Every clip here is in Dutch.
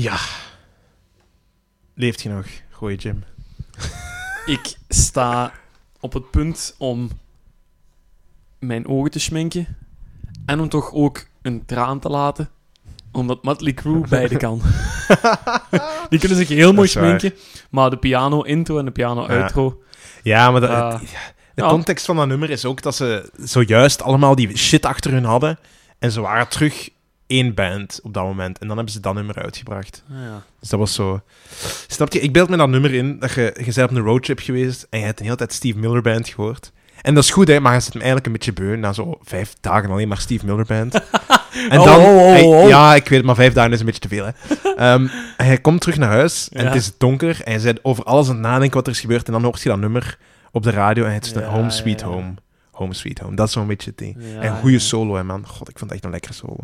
Ja. Leeft je nog, goeie Jim? Ik sta op het punt om mijn ogen te schminken en om toch ook een traan te laten, omdat Motley Crue beide kan. Die kunnen zich heel mooi waar. schminken, maar de piano intro en de piano outro... Ja, maar dat, Ah. de context van dat nummer is ook dat ze zojuist allemaal die shit achter hun hadden. En ze waren terug één band op dat moment. En dan hebben ze dat nummer uitgebracht. Ah, ja. Dus dat was zo... Snap je? Ik beeld me dat nummer in, dat je, je bent op een roadtrip geweest en je hebt de hele tijd Steve Miller Band gehoord. En dat is goed, hè, maar je zit hem eigenlijk een beetje beu na zo vijf dagen alleen maar Steve Miller Band. en Oh, dan... oh, oh, hij- oh. ja, ik weet het, maar vijf dagen is een beetje te veel, hè. En hij komt terug naar huis en Ja. het is donker en hij zit over alles aan het nadenken wat er is gebeurd en dan hoort hij dat nummer op de radio en het is Ja, Home Sweet. Home. Home Sweet Home, dat is zo'n beetje het ding. Ja, en goede ja. solo, hè, man. God, ik vond het echt een lekkere solo.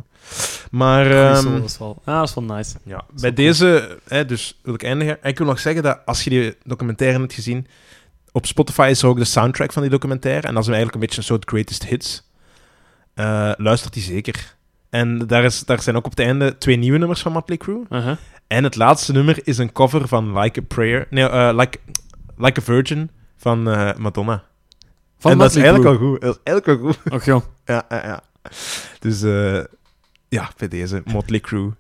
Maar... Solo is wel, ja, dat is wel nice. ja, bij deze, hè, dus wil ik eindigen. En ik wil nog zeggen dat als je die documentaire hebt gezien, op Spotify is er ook de soundtrack van die documentaire. En dat is eigenlijk een beetje een soort greatest hits. Eh luistert die zeker. En daar, is, daar zijn ook op het einde twee nieuwe nummers van Motley Crue. Uh-huh. En het laatste nummer is een cover van Like a Prayer. Nee, eh, like, like a Virgin van eh, Madonna. Van en dat is eigenlijk wel goed. Dat is eigenlijk wel goed. Och, joh. Ja, ja, ja. Dus eh, ja, bij deze Motley Crue.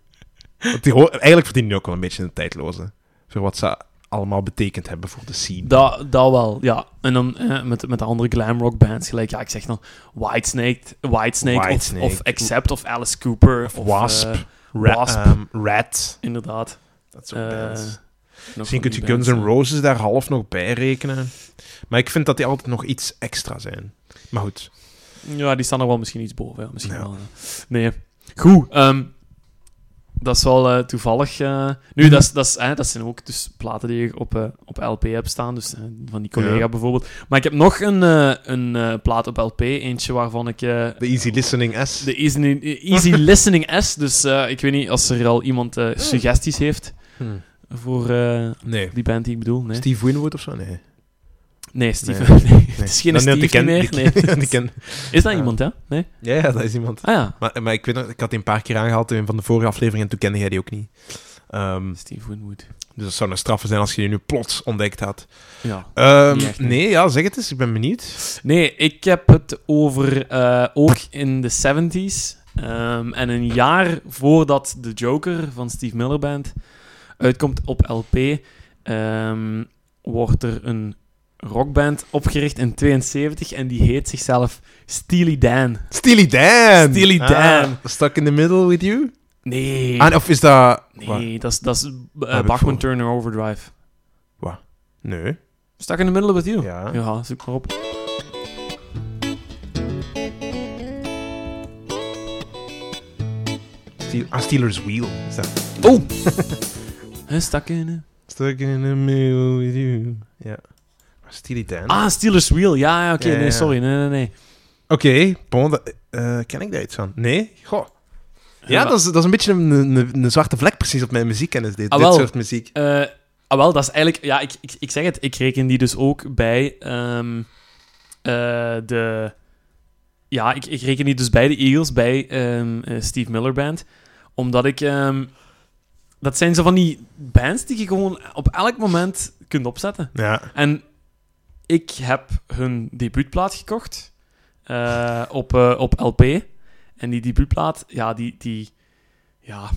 Want die eigenlijk verdienen die ook wel een beetje een tijdloze. Voor wat ze allemaal betekend hebben voor de scene. Dat, dat wel, ja. En dan eh, met, met de andere glamrock bands, gelijk, ja, ik zeg dan Whitesnake, Whitesnake, of, Whitesnake. of Accept, of Alice Cooper, Of of, Wasp. eh, Ra- Wasp. ehm, Rat. inderdaad. Dat soort Eh, bands. Misschien kun je Guns N' eh. Roses daar half nog bij rekenen. Maar ik vind dat die altijd nog iets extra zijn. Maar goed. Ja, die staan er wel misschien iets boven. Ja, misschien Ja. wel. ja. Nee. Goed. ehm, dat is wel eh, toevallig. eh, nu, dat, is, dat, is, eh, dat zijn ook dus platen die je op, eh, op LP hebt staan. Dus eh, van die collega Ja. bijvoorbeeld. Maar ik heb nog een, eh, een eh, plaat op LP. Eentje waarvan ik... eh, De Easy Listening S. de Easy, easy Listening S. Dus eh, ik weet niet als er al iemand eh, suggesties heeft Hm. Voor eh, Nee. die band die ik bedoel. Nee, Steve Winwood of zo? Nee. nee Steve. Nee. Nee. Het is geen Dan- Steve ken- meer. die- Nee. die ken- Is dat iemand, hè? Nee? Ja, ja, dat is iemand. Ah ja. Maar, maar ik weet nog, ik had die een paar keer aangehaald in een van de vorige afleveringen en toen kende jij die ook niet. Ehm, Steve Winwood. dus dat zou een straffe zijn als je die nu plots ontdekt had. Ja. Ehm, echt, nee. nee, ja, zeg het eens. Ik ben benieuwd. Nee, ik heb het over eh, ook in de 70s. ehm, en een jaar voordat The Joker van Steve Miller Band uitkomt op LP, ehm, wordt er een rockband opgericht in 72 en die heet zichzelf Steely Dan. Steely Dan! Steely Ah, Dan. stuck in the middle with you? Nee, Ah, of is dat... Wat? nee dat is, dat is eh, Bachman? Turner Overdrive. Nee. Stuck in the middle with you? Ja. Ja, zoek maar op. Steel, ah, Steeler's Wheel. Is dat? Oh! Stuck in... a- Stuck in the middle with you. Ja. Maar Steely Dan. Ah, Steelers Wheel. Ja, ja oké. Ja, ja, Nee, ja. sorry. Nee, nee, nee. Oké, bon, dat- eh, ken ik daar iets van? Nee? Goh. Ja, dat is, dat is een beetje een, een, een zwarte vlek precies op mijn muziekkennis, dit, Ah, dit soort muziek. Eh, ah, wel, dat is eigenlijk... Ja, ik, ik, ik zeg het. Ik reken die dus ook bij ehm, eh, de... Ja, ik, ik reken die dus bij de Eagles, bij ehm, eh, Steve Miller Band. Omdat ik... ehm, dat zijn zo van die bands die je gewoon op elk moment kunt opzetten. Ja. En ik heb hun debuutplaat gekocht eh, op, eh, op LP. En die debuutplaat, ja, die, die ja.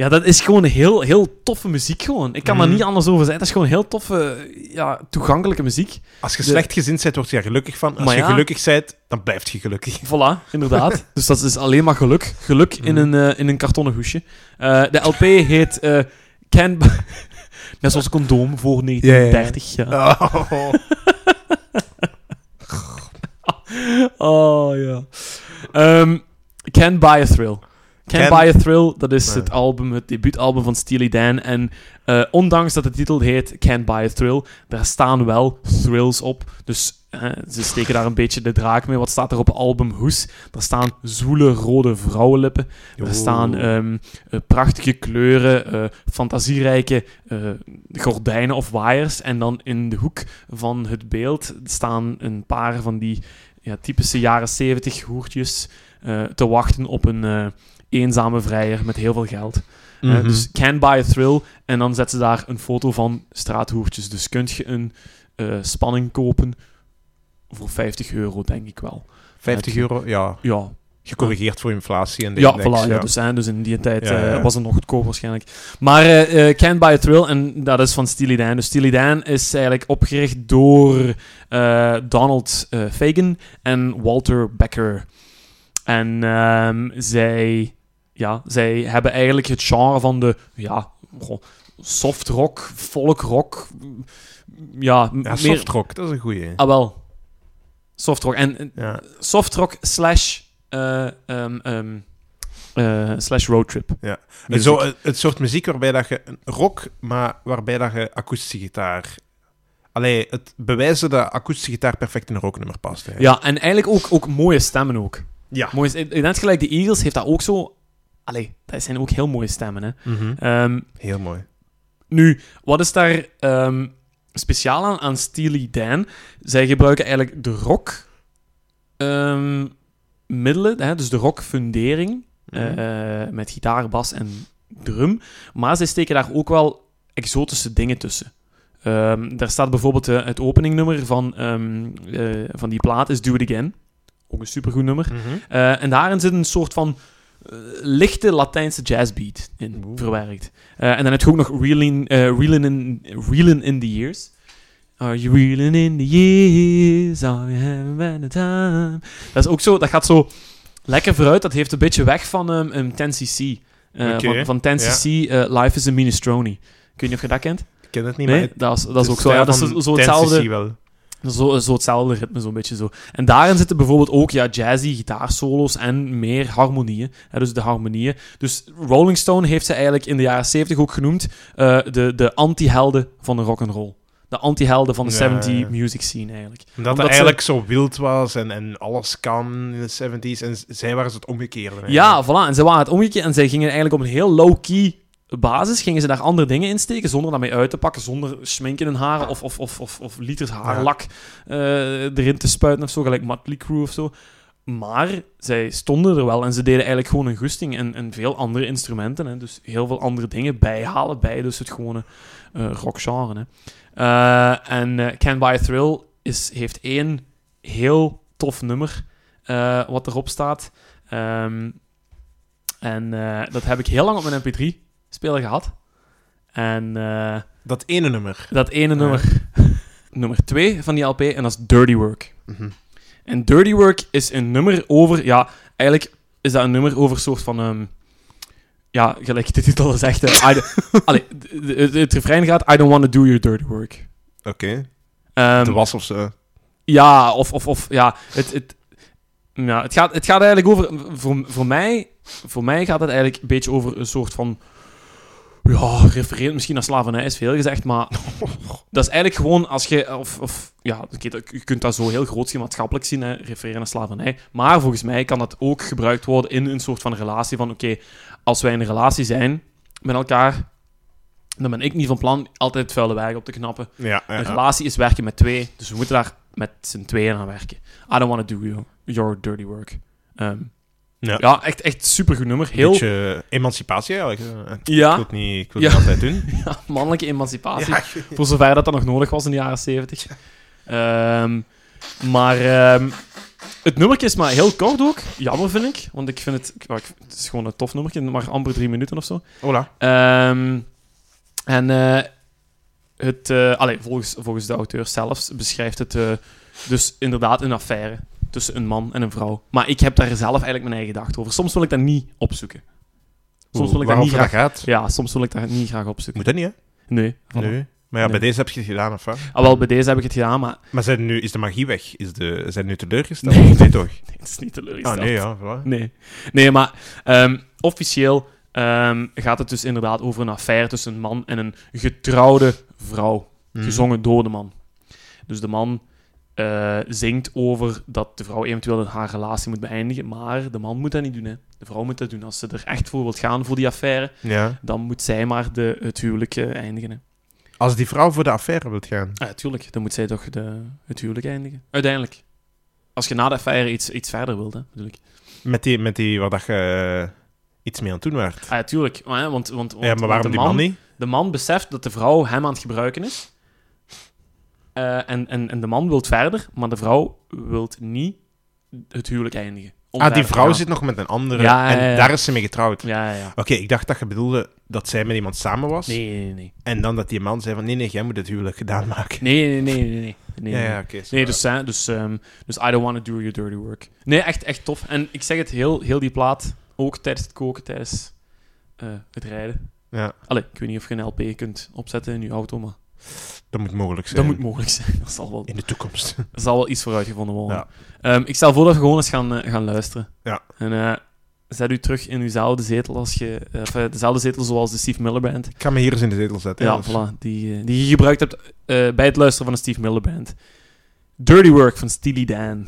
Ja, dat is gewoon heel, heel toffe muziek gewoon. Ik kan daar Mhm. niet anders over zeggen. Dat is gewoon heel toffe, ja, toegankelijke muziek. Als je De- slecht gezind bent, word je er gelukkig van. Als Maar je ja. gelukkig bent, dan blijf je gelukkig. Voilà, inderdaad. dus dat is alleen maar geluk. Geluk in, Mhm. een, eh, in een kartonnen hoesje. Eh, de LP heet eh Can... Net zoals condoom voor 1930. Ja, Oh. Oh, ja. Ehm, Can Buy a Thrill. Can, Can- Buy a Thrill, dat is het album, het debuutalbum van Steely Dan. En eh, ondanks dat de titel heet Can Buy a Thrill, daar staan wel thrills op. Dus ze steken daar een beetje de draak mee. Wat staat er op album Hoes? Er staan zoele rode vrouwenlippen. Er staan ehm, eh, prachtige kleuren, eh, fantasierijke gordijnen of waaiers. En dan in de hoek van het beeld staan een paar van die ja, typische jaren 70 hoertjes te wachten op een eenzame vrijer met heel veel geld. Uh, Mhm. dus can buy a thrill. En dan zetten ze daar een foto van straathoertjes. Dus kunt je een eh, spanning kopen voor 50 euro, denk ik wel. 50 euro, ja. Ja, Gecorrigeerd voor inflatie en de ja, index, voilà, ja. Dus, hè, dus in die tijd Ja, eh, was het nog goedkoop waarschijnlijk. Maar eh eh, Can't Buy a Thrill, en dat is van Steely Dan. Dus Steely Dan is eigenlijk opgericht door eh, Donald eh, Fagan en Walter Becker. En ehm, zij, ja, zij hebben eigenlijk het genre van de ja, soft rock, folk rock. mm, Ja, Ja, meer... soft rock, dat is een goeie. Ah, wel. Soft rock. En, Ja. soft rock slash, eh, ehm, ehm, eh, slash roadtrip. Ja. Zo, het, soort muziek waarbij dat je rock, maar waarbij dat je akoestische gitaar. Allee, het bewijzen dat akoestische gitaar perfect in een rocknummer past. Hè. Ja, en eigenlijk ook, ook mooie stemmen ook. Ja. Mooie, denk gelijk, de Eagles heeft dat ook zo... Allee, dat zijn ook heel mooie stemmen, hè. Mhm. Ehm, Heel mooi. nu, wat is daar ehm, speciaal aan, aan Steely Dan? Zij gebruiken eigenlijk de rock... ehm, middelen, hè, dus de rock fundering, Mhm. eh, met gitaar, bas en drum. Maar zij steken daar ook wel exotische dingen tussen. Daar staat bijvoorbeeld eh, het openingnummer van, eh, van die plaat is Do It Again. Ook een supergoed nummer. Mhm. En daarin zit een soort van lichte Latijnse jazzbeat in Oeh. verwerkt. Eh, en dan heb je ook nog Reeling, eh, reeling, in, reeling in the Years. Are you reeling in the years? Are you having a bad time? Dat is ook zo, dat gaat zo lekker vooruit. Dat heeft een beetje weg van een 10cc. Eh, Oké, Van, van 10cc, eh, Life is a Minestrone. Ik weet niet of je dat kent. Ik ken het niet, Nee, maar dat is, dat is ook zo. Ja, dat is zo 10cc hetzelfde. wel. Zo, zo hetzelfde ritme, zo'n beetje zo. En daarin zitten bijvoorbeeld ook ja, jazzy gitaarsolo's en meer harmonieën. Hè, dus de harmonieën. Dus Rolling Stone heeft ze eigenlijk in de jaren 70 ook genoemd eh, de, de anti-helden van de rock'n'roll. De anti-helden van de Ja, 70 ja. music scene eigenlijk. Omdat Omdat het ze- eigenlijk zo wild was en, en alles kan in de 70s. En zij waren het omgekeerde. Ja, voilà. En ze waren het omgekeerd en zij gingen eigenlijk op een heel low-key basis, gingen ze daar andere dingen in steken, zonder daarmee uit te pakken, zonder schmink in hun haren of, of, of, of, of liters haarlak eh, erin te spuiten of zo, gelijk Motley Crue of zo. Maar zij stonden er wel en ze deden eigenlijk gewoon een goesting en, en veel andere instrumenten. Hè. Dus heel veel andere dingen bijhalen bij dus het gewone eh rockgenre. Hè. Eh, en eh Can Buy a Thrill is, heeft één heel tof nummer wat erop staat. Ehm, en dat heb ik heel lang op mijn mp3-speler gehad. En eh, Dat ene nummer. dat ene Ja. nummer, nummer 2 van die LP, en dat is Dirty Work. Mhm. En Dirty Work is een nummer over... Ja, eigenlijk is dat een nummer over een soort van... ehm, ja, gelijk de titel zegt. eh, I don't- Allee, d- d- het, het refrein gaat... I don't want to do your dirty work. Oké. Ehm, De was of zo. ja, of, of, of ja, het, het, ja, het, gaat, het gaat eigenlijk over, voor, voor, mij, voor mij gaat het eigenlijk een beetje over een soort van, ja, refereert misschien naar slavernij is veel gezegd, maar dat is eigenlijk gewoon als je, of, of ja, je kunt dat zo heel groot maatschappelijk zien, hè, refereren naar slavernij, maar volgens mij kan dat ook gebruikt worden in een soort van relatie van, oké, als wij in een relatie zijn met elkaar, dan ben ik niet van plan altijd het vuile werk op te knappen. Ja, ja, Een relatie is werken met twee, dus we moeten daar met z'n tweeën aan werken. I don't want to do your, your dirty work. Ehm, Ja. ja. echt, echt supergoed nummer. Heel Beetje emancipatie eigenlijk. Eh, Ik Ja. wil het niet, ik wil Ja. het niet altijd doen. ja, mannelijke emancipatie. Ja, Voor zover dat dat nog nodig was in de jaren 70. Ehm, maar ehm, het nummertje is maar heel kort ook. Jammer vind ik, want ik vind het... is gewoon een tof nummertje, maar amper drie minuten of zo. Hola. Ehm, en eh, het, eh allee, volgens, volgens de auteur zelf beschrijft het eh, dus inderdaad een affaire tussen een man en een vrouw. Maar ik heb daar zelf eigenlijk mijn eigen gedachte over. Soms wil ik dat niet opzoeken. Soms wil ik dat niet graag... dat gaat? Ja, soms wil ik dat niet graag opzoeken. Moet dat niet, hè? Nee. voilà. Nee. Maar ja, bij deze heb je het gedaan, of wat? Ah, wel, bij deze heb ik het gedaan, maar Maar zijn nu, is de magie weg? Is de, zijn nu teleurgesteld? Nee. Nee, toch? nee, het is niet Ah, teleurgesteld. nee, ja. Voilà. Nee, nee maar ehm, officieel ehm, gaat het dus inderdaad over een affaire tussen een man en een getrouwde vrouw. Mhm. gezongen door de man. Dus de man eh, zingt over dat de vrouw eventueel haar relatie moet beëindigen, maar de man moet dat niet doen. Hè. De vrouw moet dat doen. Als ze er echt voor wilt gaan voor die affaire, Ja. dan moet zij maar de, het huwelijk eh, eindigen. Hè. Als die vrouw voor de affaire wilt gaan. Ah, tuurlijk, dan moet zij toch de, het huwelijk eindigen. Uiteindelijk. Als je na de affaire iets, iets verder wilt, hè, bedoel ik. Met die, met die waar dat je... iets mee aan het doen werd. Ah, ja, tuurlijk. Want, want, want, ja, maar want waarom de die man, man niet? De man beseft dat de vrouw hem aan het gebruiken is. Eh, en, en, en de man wil verder, maar de vrouw wil niet het huwelijk eindigen. Ah, die vrouw zit nog met een andere Ja, en ja. daar is ze mee getrouwd. Ja, ja, ja. Oké, ik dacht dat je bedoelde dat zij met iemand samen was. Nee, nee, nee. En dan dat die man zei van, nee, nee, jij moet het huwelijk gedaan maken. Nee, nee, nee, nee, nee. nee, ja, oké. Nee, dus, hè, dus, ehm, dus I don't want to do your dirty work. Nee, echt, echt tof. En ik zeg het, heel, heel die plaat, ook tijdens het koken, tijdens eh, het rijden. Ja, Allee, ik weet niet of je een LP kunt opzetten in je auto, maar dat moet mogelijk zijn. dat moet mogelijk zijn. Dat zal wel, In de toekomst. er zal wel iets voor uitgevonden worden. Ja. Ehm, ik stel voor dat we gewoon eens gaan, eh, gaan luisteren. Ja. En eh, zet u terug in uwzelfde zetel als je... eh, dezelfde zetel zoals de Steve Miller Band. Ik ga me hier eens in de zetel zetten. Ja, voilà. Die, die je gebruikt hebt bij het luisteren van de Steve Miller Band. Dirty Work van Steely Dan.